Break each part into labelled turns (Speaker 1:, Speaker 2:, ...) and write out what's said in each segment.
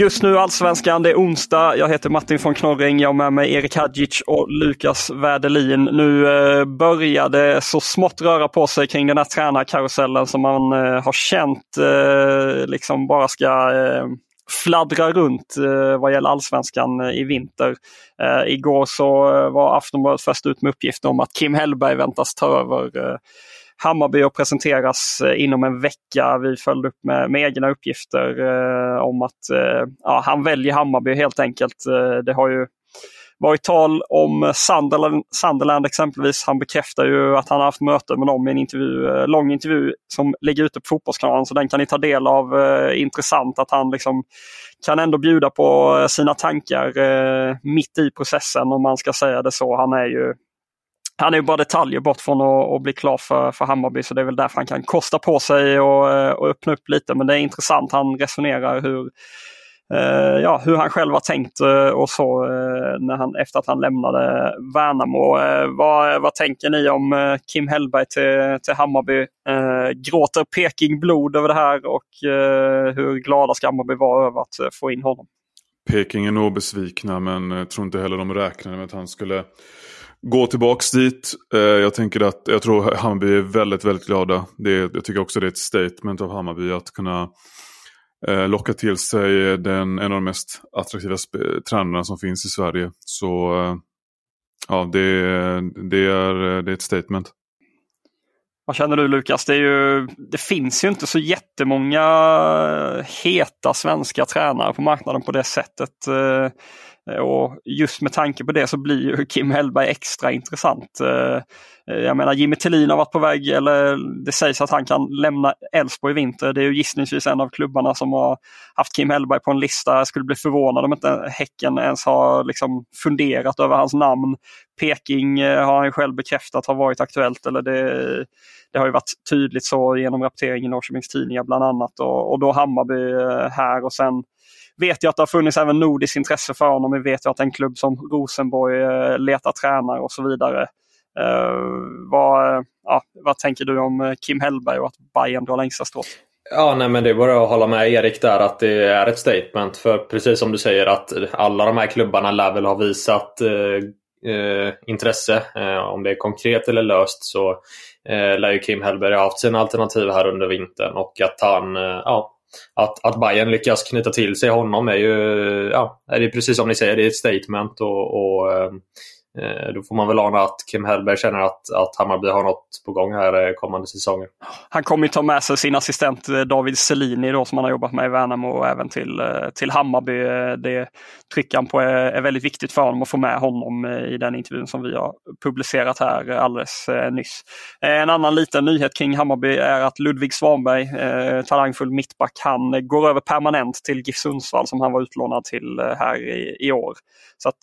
Speaker 1: Just nu Allsvenskan, det är onsdag. Jag heter Martin von Knorring. Jag har med mig Erik Hadjic och Lukas Wäderlin. Nu eh, börjar det så smått röra på sig kring den här tränarkarusellen som man eh, har känt eh, liksom bara ska eh, fladdra runt eh, vad gäller allsvenskan eh, i vinter. Eh, igår så eh, var Aftonbladet först ut med uppgifter om att Kim Hellberg väntas ta över eh, Hammarby och presenteras eh, inom en vecka. Vi följde upp med, med egna uppgifter eh, om att eh, ja, han väljer Hammarby helt enkelt. Eh, det har ju varit tal om Sunderland, Sunderland exempelvis. Han bekräftar ju att han har haft möte med dem i en intervju, eh, lång intervju som ligger ute på Fotbollskanalen. Så den kan ni ta del av. Eh, intressant att han liksom kan ändå bjuda på sina tankar mitt i processen om man ska säga det så. Han är ju han är ju bara detaljer bort från att, att bli klar för, för Hammarby så det är väl därför han kan kosta på sig och, eh, och öppna upp lite. Men det är intressant, han resonerar hur, eh, ja, hur han själv har tänkt eh, och så eh, när han, efter att han lämnade Värnamo. Eh, vad, vad tänker ni om eh, Kim Hellberg till, till Hammarby? Eh, gråter Peking blod över det här och hur glada ska Hammarby vara över att få in honom?
Speaker 2: Peking är nog besvikna men jag tror inte heller de räknade med att han skulle gå tillbaks dit. Eh, jag tänker att jag tror Hammarby är väldigt, väldigt glada. Det jag tycker också det är ett statement av Hammarby att kunna eh, locka till sig den, en av de mest attraktiva tränarna som finns i Sverige. Så eh, ja, det, det, är, det är ett statement.
Speaker 1: Vad känner du Lukas? Det, är ju, det finns ju inte så jättemånga heta svenska tränare på marknaden på det sättet. Eh, och just med tanke på det så blir ju Kim Hellberg extra intressant. Eh, jag menar Jimmy Tillin har varit på väg, eller det sägs att han kan lämna Elfsborg i vinter. Det är ju gissningsvis en av klubbarna som har haft Kim Hellberg på en lista. Jag skulle bli förvånad om inte Häcken ens har liksom funderat över hans namn. Peking eh, har han själv bekräftat har varit aktuellt. Eller det, det har ju varit tydligt så genom rapportering i Norrköpings Tidningar bland annat. Och, och då Hammarby eh, här och sen vet jag att det har funnits även nordiskt intresse för honom. Vi vet ju att en klubb som Rosenborg eh, letar tränare och så vidare. Uh, vad, ja, vad tänker du om Kim Hellberg och att Bayern drar längsta strået?
Speaker 3: Ja, nej, men det är bara att hålla med Erik där att det är ett statement. För precis som du säger att alla de här klubbarna lär väl ha visat eh, eh, intresse. Eh, om det är konkret eller löst så eh, lär ju Kim Hellberg ha haft sina alternativ här under vintern och att han eh, ja, att, att Bayern lyckas knyta till sig honom är ju, ja, är det precis som ni säger, det är ett statement och, och Eh, Eh, då får man väl ana att Kim Hellberg känner att, att Hammarby har något på gång här eh, kommande säsonger.
Speaker 1: Han kommer ju ta med sig sin assistent eh, David Selini då, som han har jobbat med i Värnamo och även till, till Hammarby. Det trycker han på är, är väldigt viktigt för honom att få med honom i den intervjun som vi har publicerat här alldeles nyss. En annan liten nyhet kring Hammarby är att Ludvig Svanberg, talangfull mittback, han går över permanent till GIF Sundsvall som han var utlånad till här i, i år. Så att,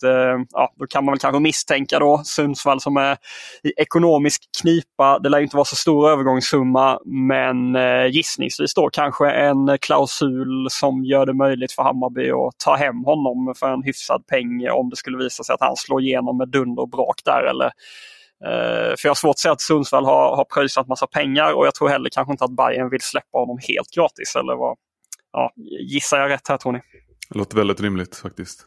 Speaker 1: ja, då kan man väl kanske missa misstänka då Sundsvall som är i ekonomisk knipa. Det lär inte vara så stor övergångssumma men eh, gissningsvis då kanske en klausul som gör det möjligt för Hammarby att ta hem honom för en hyfsad peng om det skulle visa sig att han slår igenom med dunder och brak där. Eller, eh, för jag har svårt att säga att Sundsvall har, har pröjsat massa pengar och jag tror heller kanske inte att Bayern vill släppa honom helt gratis. Eller vad? Ja, gissar jag rätt här tror ni?
Speaker 2: Det låter väldigt rimligt faktiskt.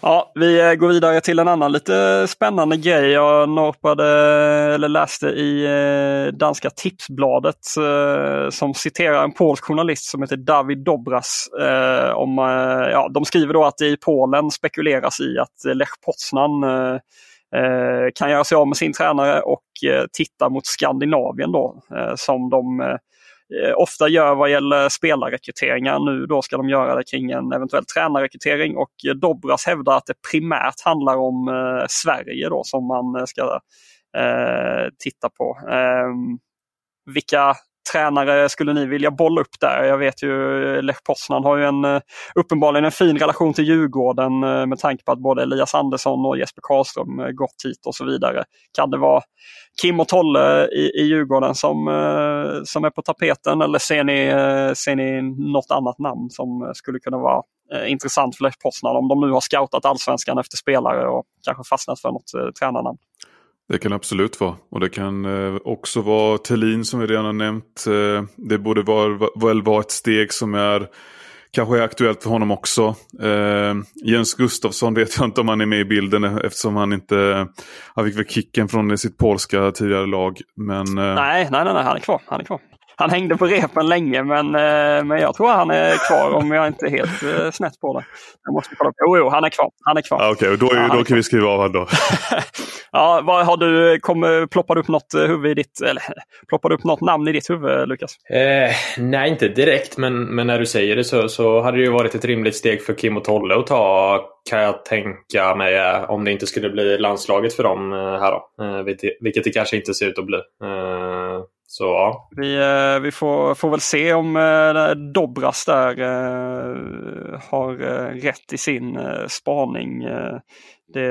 Speaker 1: Ja, vi eh, går vidare till en annan lite spännande grej. Jag norpade, eller läste i eh, danska Tipsbladet eh, som citerar en polsk journalist som heter David Dobras. Om, ja, de skriver då att det i Polen spekuleras i att Lech Poznan kan göra sig av med sin tränare och titta mot Skandinavien då som de Eh, ofta gör vad gäller spelarrekryteringar. Nu då ska de göra det kring en eventuell tränarrekrytering och Dobras hävdar att det primärt handlar om eh, Sverige då som man ska eh, titta på. Eh, vilka tränare skulle ni vilja bolla upp där? Jag vet ju Lech Poznan har ju en, eh, uppenbarligen en fin relation till Djurgården eh, med tanke på att både Elias Andersson och Jesper Karlström eh, gått hit och så vidare. Kan det vara Kim och Tolle i, i Djurgården som, som är på tapeten eller ser ni, ser ni något annat namn som skulle kunna vara intressant för Lech Poznan om de nu har scoutat allsvenskan efter spelare och kanske fastnat för något tränarnamn?
Speaker 2: Det kan absolut vara. Och det kan eh, också vara Tellin som vi redan har nämnt. Eh, det borde väl vara ett steg som är kanske är aktuellt för honom också. Eh, Jens Gustafsson vet jag inte om han är med i bilden eh, eftersom han inte... Han fick väl kicken från sitt polska tidigare lag. Men,
Speaker 1: eh... nej, nej, nej, nej, han är kvar. Han är kvar han hängde på repen länge men, eh, men jag tror han är kvar om jag inte är helt eh, snett på det. Jag måste kolla upp. Jo, jo, han är kvar. Han är kvar.
Speaker 2: Ah, Okej, okay. då, ja, då kan vi skriva av honom då.
Speaker 1: ja, vad, har du, kom, ploppar upp något huvud i ditt, eller ploppar upp något namn i ditt huvud Lukas?
Speaker 3: Eh, nej, inte direkt men, men när du säger det så, så hade det ju varit ett rimligt steg för Kim och Tolle att ta kan jag tänka mig eh, om det inte skulle bli landslaget för dem här då. Vilket det kanske inte ser ut att bli. Så ja.
Speaker 1: Vi, eh, vi får, får väl se om eh, Dobras där eh, har eh, rätt i sin eh, spaning. Eh, det,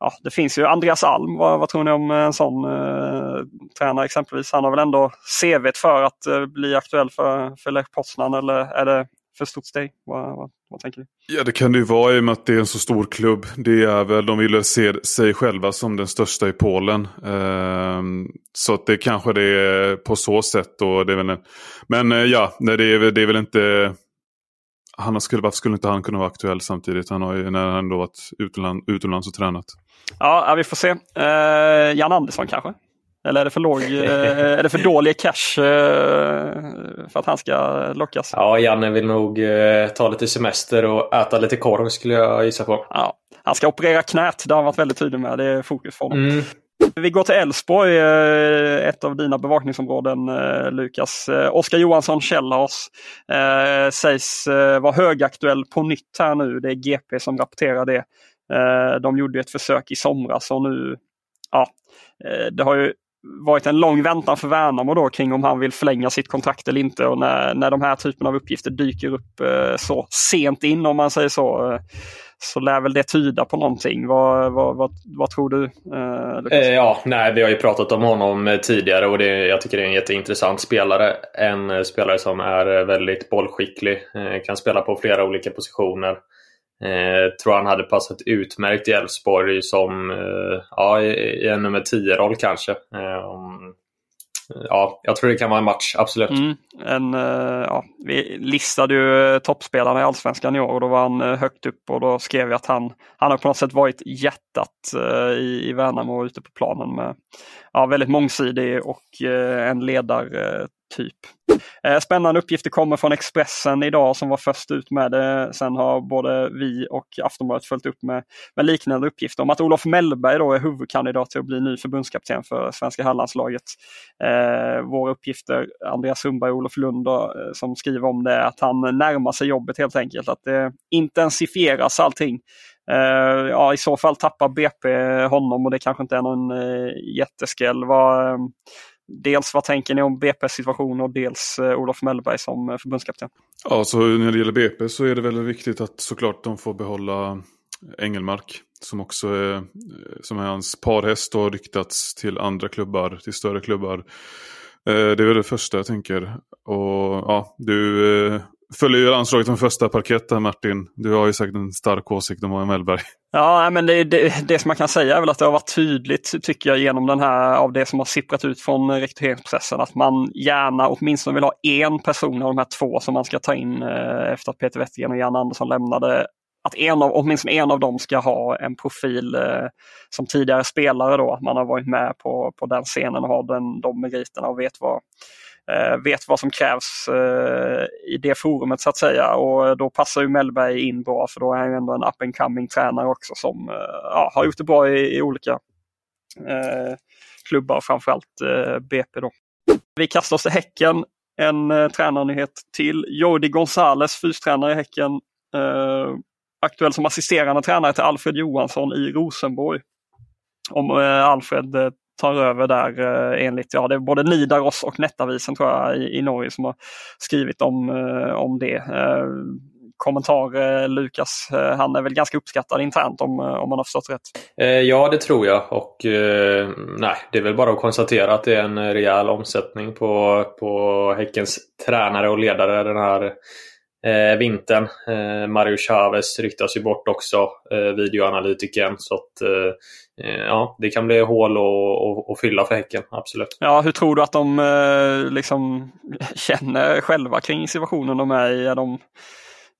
Speaker 1: ja, det finns ju Andreas Alm, vad, vad tror ni om en sån eh, tränare exempelvis? Han har väl ändå CV för att eh, bli aktuell för, för Lech Poznan eller är det stort steg? Vad, vad, vad, tänker du?
Speaker 2: Ja det kan det ju vara i och med att det är en så stor klubb. Det är väl, de vill se sig själva som den största i Polen. Um, så att det kanske det är på så sätt. Och det är väl en, men uh, ja, nej, det, är, det är väl inte... Han skulle, varför skulle inte han kunna vara aktuell samtidigt? Han har ju när han ändå varit utomland, utomlands och tränat.
Speaker 1: Ja, vi får se. Uh, Jan Andersson kanske? Eller är det för, låg, eh, är det för dålig cash eh, för att han ska lockas?
Speaker 3: Ja, Janne vill nog eh, ta lite semester och äta lite korv skulle jag gissa på.
Speaker 1: Ja, han ska operera knät, det har han varit väldigt tydlig med. Det är fokus för honom. Mm. Vi går till Elfsborg, ett av dina bevakningsområden Lukas. Oskar Johansson Källhas sägs vara högaktuell på nytt här nu. Det är GP som rapporterar det. De gjorde ett försök i somras och nu, ja, det har ju varit en lång väntan för Värnamo då kring om han vill förlänga sitt kontrakt eller inte. Och när, när de här typen av uppgifter dyker upp eh, så sent in om man säger så, eh, så lär väl det tyda på någonting. Vad, vad, vad, vad tror du?
Speaker 3: Eh, eh ja, nej, vi har ju pratat om honom eh, tidigare och det, jag tycker det är en jätteintressant spelare. En eh, spelare som är väldigt bollskicklig, kan spela på flera olika positioner. Eh, tror han hade passat utmärkt i Elfsborg som eh, ja, i, i en nummer 10-roll kanske. Eh, eh, ja, jag tror det kan vara en match, absolut. Mm,
Speaker 1: en, eh, ja, vi listade ju eh, toppspelarna i Allsvenskan i år och då var han eh, högt upp och då skrev vi att han, han har på något sätt varit hjärtat eh, i, i Värnamo och ute på planen med ja, väldigt mångsidig och eh, en ledartyp. Eh, spännande uppgifter kommer från Expressen idag som var först ut med det. Sen har både vi och Aftonbladet följt upp med, med liknande uppgifter om att Olof Mellberg då är huvudkandidat till att bli ny förbundskapten för svenska herrlandslaget. Eh, våra uppgifter, Andreas Sundberg och Olof Lund då, eh, som skriver om det, att han närmar sig jobbet helt enkelt. Att det intensifieras allting. Uh, ja, I så fall tappar BP honom och det kanske inte är någon uh, jätteskräll. Vad, uh, dels vad tänker ni om BPs situation och dels eh, Olof Mellberg som eh, förbundskapten?
Speaker 2: Ja, så när det gäller BP så är det väldigt viktigt att såklart de får behålla Engelmark. Som också är, eh, som är hans parhäst och har ryktats till andra klubbar, till större klubbar. Det är väl det första jag tänker. Och ja, du följer ju anslaget från första parkett Martin. Du har ju sagt en stark åsikt om Johan Mellberg.
Speaker 1: Ja, men det, det, det som man kan säga är väl att det har varit tydligt tycker jag genom den här av det som har sipprat ut från rekryteringsprocessen att man gärna åtminstone vill ha en person av de här två som man ska ta in eh, efter att Peter Wettergren och Jan Andersson lämnade. Att en av, åtminstone en av dem ska ha en profil eh, som tidigare spelare då, att man har varit med på, på den scenen och har den, de meriterna och vet vad, Eh, vet vad som krävs eh, i det forumet så att säga och då passar ju Mellberg in bra för då är han ju ändå en up and coming tränare också som eh, ja, har gjort det bra i, i olika eh, klubbar, framförallt eh, BP då. Vi kastar oss till Häcken. En eh, tränarnyhet till. Jordi Gonzales, fystränare i Häcken. Eh, aktuell som assisterande tränare till Alfred Johansson i Rosenborg. Om eh, Alfred eh, tar över där eh, enligt, ja det är både Nidaros och Nettavisen tror jag i, i Norge som har skrivit om, eh, om det. Eh, kommentar eh, Lukas, eh, han är väl ganska uppskattad internt om, eh, om man har förstått rätt?
Speaker 3: Ja det tror jag och nej, det är väl bara att konstatera att det är en rejäl omsättning på, på Häckens tränare och ledare den här eh, vintern. Eh, Mario Chavez ryktas ju bort också, eh, videoanalytikern. Så att, eh, eh ja, det kan bli hål att fylla för Häcken, absolut.
Speaker 1: Ja, hur tror du att de eh, liksom känner själva kring situationen de är i? Är de,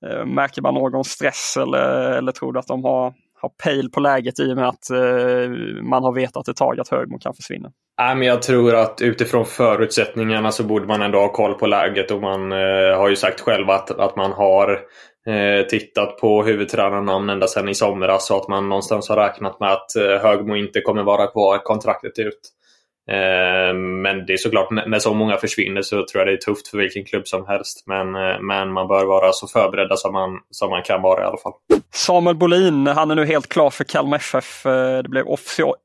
Speaker 1: eh, märker man någon stress eller, eller tror du att de har har pejl på läget i och med att eh, man har vetat ett tag att Högmo kan försvinna?
Speaker 3: Nej, men jag tror att utifrån förutsättningarna så borde man ändå ha koll på läget och man eh, har ju sagt själv att, att man har eh, tittat på huvudtränarnamn ända sedan i somras och att man någonstans har räknat med att eh, Högmo inte kommer vara kvar kontraktet ut. Eh, men det är såklart, när så många försvinner så tror jag det är tufft för vilken klubb som helst. Men, eh, men man bör vara så förberedda som man, som man kan vara i alla fall.
Speaker 1: Samuel Bolin, han är nu helt klar för Kalmar FF. Eh, det blev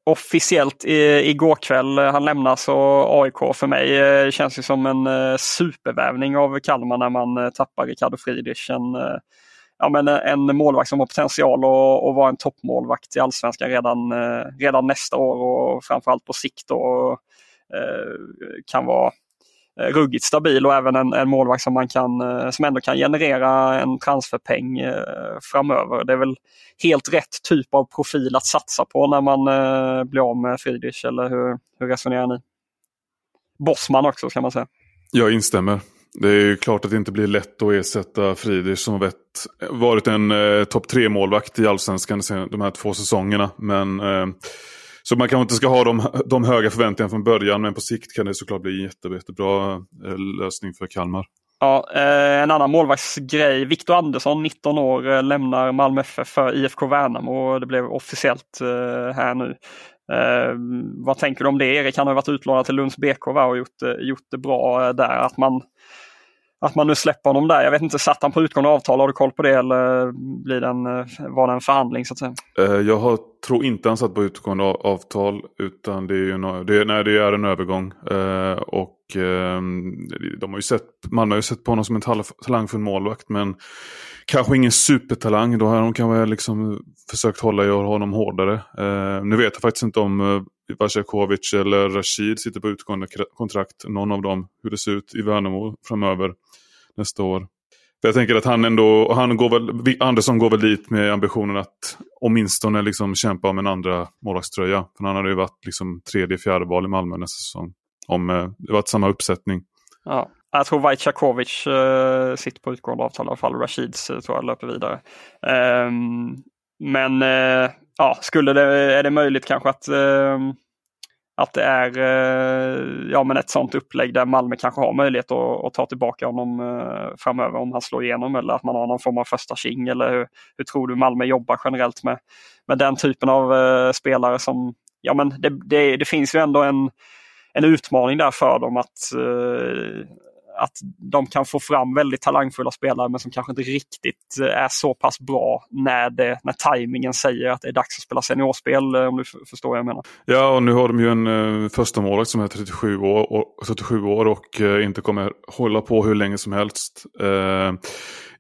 Speaker 1: officiellt igår kväll. Han lämnar så AIK för mig. Det känns ju som en supervävning av Kalmar när man tappar Ricardo Friedrich. En, ja, men eh, en målvakt som har potential att, att vara en toppmålvakt i Allsvenskan redan, eh, redan nästa år och framförallt på sikt. då, eh, kan vara ruggigt stabil och även en, en målvakt som man kan, som ändå kan generera en transferpeng framöver. Det är väl helt rätt typ av profil att satsa på när man blir av med Friedrich, eller hur, hur resonerar ni? Bossman också kan man säga.
Speaker 2: Jag instämmer. Det är ju klart att det inte blir lätt att ersätta Friedrich som vet, varit en eh, topp tre målvakt i allsvenskan de här två säsongerna. Men eh, så man kanske inte ska ha de, de höga förväntningarna från början men på sikt kan det såklart bli en jätte, jättebra eh, lösning för Kalmar.
Speaker 1: Ja, eh, en annan målvaktsgrej. Viktor Andersson, 19 år, eh, lämnar Malmö FF för IFK Värnamo och det blev officiellt eh, här nu. Eh, vad tänker du om det Erik? Han har varit utlånad till Lunds BK va, och gjort, eh, gjort det bra eh, där. Att man att man nu släpper honom där. Jag vet inte, satt han på utgående avtal? Har du koll på det eller blir den, eh, var det en förhandling så att säga?
Speaker 2: Eh, jag har, tror inte han satt på utgående avtal utan det är, ju, det, nej, det är en övergång. Eh, och ehm, de har ju sett, Malmö har ju sett på honom som en talangfull målvakt men kanske ingen supertalang. Då har de kanske liksom försökt hålla i honom hårdare. Nu vet jag faktiskt inte om Vajakovic eller Rashid sitter på utgående kontrakt. Någon av dem, hur det ser ut i Värnamo framöver nästa år. För jag tänker att han ändå, han går väl, Andersson går väl dit med ambitionen att åtminstone liksom kämpa om en andra målvaktströja. För han hade ju varit liksom tredje, fjärde val i Malmö nästa säsong. Om eh, det varit samma uppsättning.
Speaker 1: Ja, jag tror Vajtjakovic uh, eh, sitter på utgående avtal i alla fall. Rashids eh, tror jag löper vidare. Um, men eh, ja, skulle det, är det möjligt kanske att, eh, att det är eh, ja, men ett sånt upplägg där Malmö kanske har möjlighet att, att ta tillbaka honom eh, framöver om han slår igenom eller att man har någon form av första king eller hur, hur tror du Malmö jobbar generellt med, med den typen av eh, spelare som, ja men det, det, det finns ju ändå en en utmaning där för dem att, eh, att de kan få fram väldigt talangfulla spelare men som kanske inte riktigt eh, är så pass bra när, det, när tajmingen säger att det är dags att spela seniorspel eh, om du förstår vad jag menar.
Speaker 2: Ja och nu har de ju en eh, första målvakt som är 37 år och, 37 år och eh, inte kommer hålla på hur länge som helst. Eh,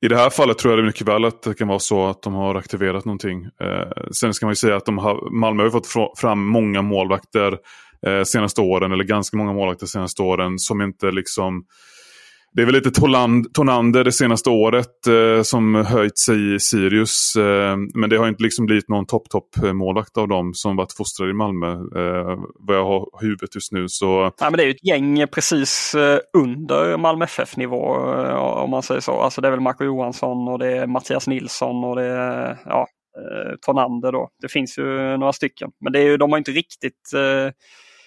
Speaker 2: i det här fallet tror jag det mycket väl att det kan vara så att de har aktiverat någonting. Eh, sen ska man ju säga att de har, Malmö har fått fram många målvakter eh, senaste åren, eller ganska många målvakter senaste åren, som inte liksom det är väl lite Tonander det senaste året eh, som höjt sig i Sirius. Eh, men det har inte liksom blivit någon topp-topp-målvakt eh, av dem som varit fostrade i Malmö. Eh, vad jag har i huvudet just nu. Så...
Speaker 1: Nej, men det är ju ett gäng eh, precis eh, under Malmö FF-nivå om man säger så. Alltså det är väl Marco Johansson och det är Mattias Nilsson och det är ja, eh, Tonander då. Det finns ju några stycken. Men det är ju, de har inte riktigt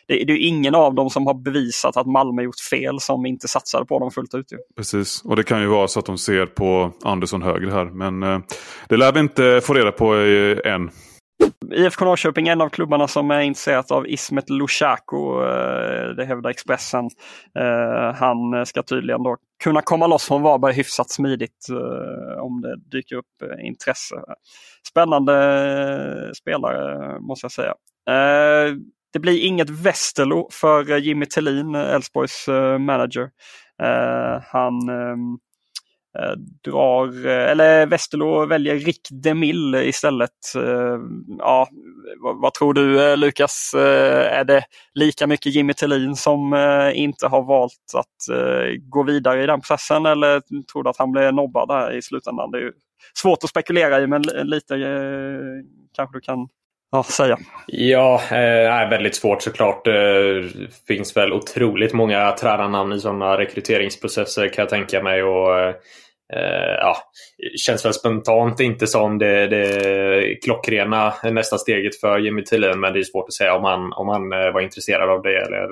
Speaker 1: det, det är ingen av dem som har bevisat att Malmö gjort fel som inte satsade på dem fullt ut. Ju.
Speaker 2: Precis, och det kan ju vara så att de ser på Andersson högre här. Men eh, det lär vi inte få reda på eh, än.
Speaker 1: IFK Norrköping är en av klubbarna som är intresserat av Ismet Lushaku, eh, det hävdar Expressen. Eh, han ska tydligen då kunna komma loss från Varberg hyfsat smidigt eh, om det dyker upp intresse. Spännande spelare måste jag säga. Det blir inget Westerlo för eh, Jimmy Tillin, eh, Elfsborgs eh, manager. han ehm, drar, eller Westerlo väljer Rick DeMille istället. Ja, vad, tror du Lukas? Är det lika mycket Jimmy Tillin som inte har valt att gå vidare i den processen eller tror du att han blir nobbad där i slutändan? Det är svårt att spekulera i men lite kanske du kan ja, säga?
Speaker 3: Ja, eh, väldigt svårt såklart. Det finns väl otroligt många tränarnamn i sådana rekryteringsprocesser kan jag tänka mig. Och, eh, Eh, ja, känns väl spontant inte som det, det klockrena nästa steget för Jimmy Tillin. Men det är svårt att säga om han, om han eh, var intresserad av det eller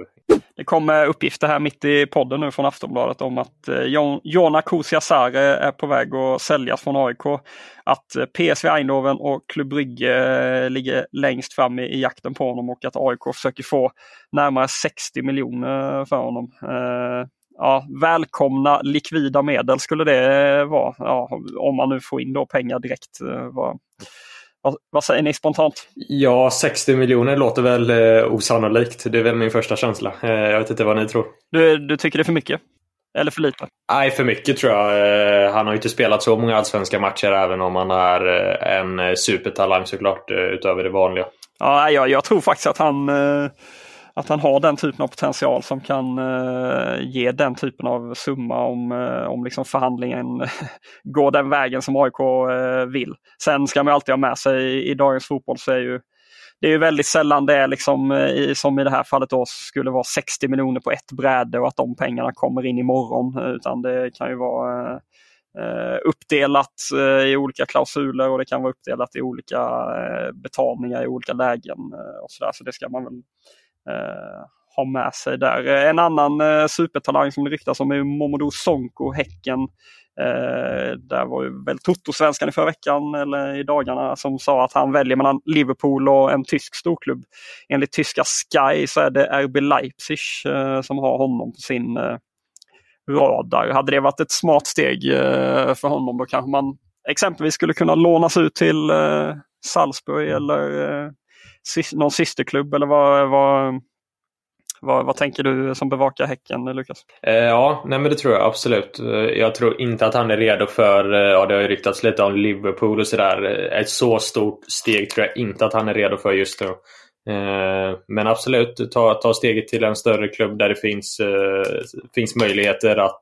Speaker 1: det kom eh, uppgifter här mitt i podden nu från Aftonbladet om att Jona Jona Kusiasare är på väg att säljas från AIK. Att PSV Eindhoven och Klubb Brygge ligger längst fram i, jakten på honom och att AIK försöker få närmare 60 miljoner för honom. Ja, välkomna likvida medel skulle det vara. Ja, om man nu får in då pengar direkt. Vad, vad, säger ni spontant?
Speaker 3: Ja, 60 miljoner låter väl eh, osannolikt. Det är väl min första känsla. Eh, jag vet inte vad ni tror.
Speaker 1: Du, du tycker det är för mycket? Eller för lite?
Speaker 3: Nej, för mycket tror jag. Eh, han har inte spelat så många allsvenska matcher även om han är eh, en supertalang såklart eh, utöver det vanliga.
Speaker 1: Ja, jag, jag tror faktiskt att han eh, att han har den typen av potential som kan eh, ge den typen av summa om, eh, om liksom förhandlingen går den vägen som AIK eh, vill. Sen ska man alltid ha med sig i, i dagens fotboll så är ju det är ju väldigt sällan det är liksom, eh, i, som i det här fallet då skulle vara 60 miljoner på ett bräde och att de pengarna kommer in imorgon. Utan det kan ju vara uppdelat i olika klausuler och det kan vara uppdelat i olika betalningar i olika lägen. och så, där. så det ska man väl Eh, ha med sig där. Eh, en annan eh, supertalang som det ryktas om är Momodou Sonko, Häcken. Eh, där var ju väl Toto-svenskan i förra veckan eller i dagarna som sa att han väljer mellan Liverpool och en tysk storklubb. Enligt tyska Sky så är det RB Leipzig eh, som har honom på sin eh, radar. Hade det varit ett smart steg eh, för honom då kanske man exempelvis skulle kunna lånas ut till eh, Salzburg eller eh, någon systerklubb eller vad, vad, vad, vad, tänker du som bevakar Häcken, Lukas?
Speaker 3: Eh, ja, nej men det tror jag absolut. Eh, jag tror inte att han är redo för, eh, ja det har ju ryktats lite om Liverpool och sådär. Ett så stort steg tror jag inte att han är redo för just nu. Men absolut, ta, ta steget till en större klubb där det finns, finns möjligheter att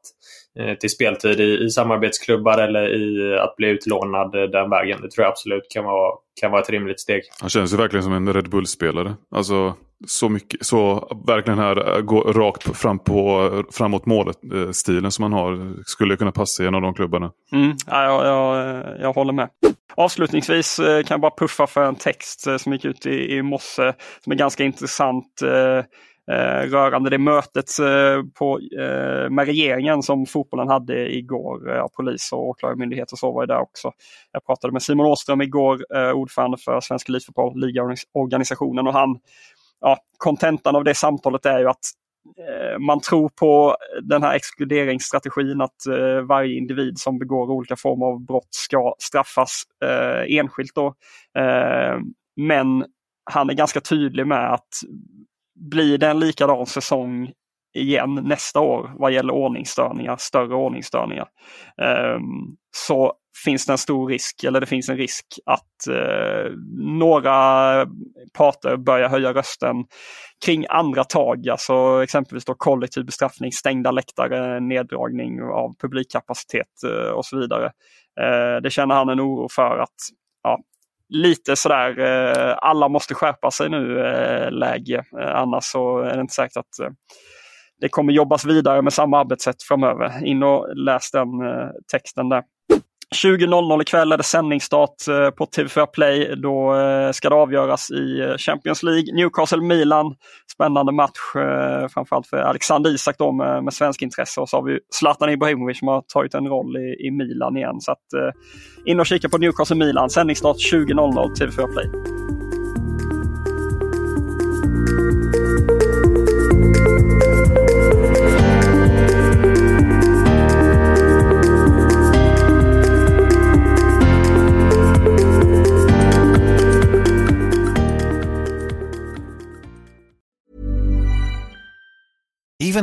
Speaker 3: till speltid i, i samarbetsklubbar eller i att bli utlånad den vägen. Det tror jag absolut kan vara, kan vara ett rimligt steg.
Speaker 2: Han känns ju verkligen som en Red Bull-spelare. Alltså så mycket, så verkligen här eh, gå rakt fram på, framåt målet, eh, stilen som han har, skulle kunna passa i en av de klubbarna.
Speaker 1: Mm, ja, jag, jag, jag håller med. Avslutningsvis kan jag bara puffa för en text som gick ut i, i morse som är ganska intressant eh, Eh, rörande det mötet eh, på, eh, med regeringen som fotbollen hade igår. Eh, polis och åklagarmyndighet och så var ju där också. Jag pratade med Simon Åström igår, eh, ordförande för Svensk Elitfotboll, ligaorganisationen och han, ja, kontentan av det samtalet är ju att eh, man tror på den här exkluderingsstrategin att eh, varje individ som begår olika former av brott ska straffas enskilt. Då. Men han är ganska tydlig med att blir det en likadan säsong igen nästa år vad gäller ordningsstörningar, större ordningsstörningar, ehm, så finns det en stor risk, eller det finns en risk att eh, några parter börjar höja rösten kring andra tag, alltså exempelvis då kollektiv bestraffning, stängda läktare, neddragning av publikkapacitet eh, och så vidare. Eh, det känner han en oro för att ja, lite sådär eh, alla måste skärpa sig nu eh, läge. Eh, annars så är det inte säkert att eh, det kommer jobbas vidare med samma arbetssätt framöver. In och läs den eh, texten där. 20.00 ikväll är det sändningsstart eh, på TV4 Play. Då eh, ska det avgöras i eh, Champions League. Newcastle-Milan. Spännande match framförallt för Alexander Isak då med, med svensk intresse. Och så har vi Zlatan Ibrahimovic som har tagit en roll i, i Milan igen. Så att, in och kika på Newcastle-Milan. Sändningsstart 20.00 TV4 Play.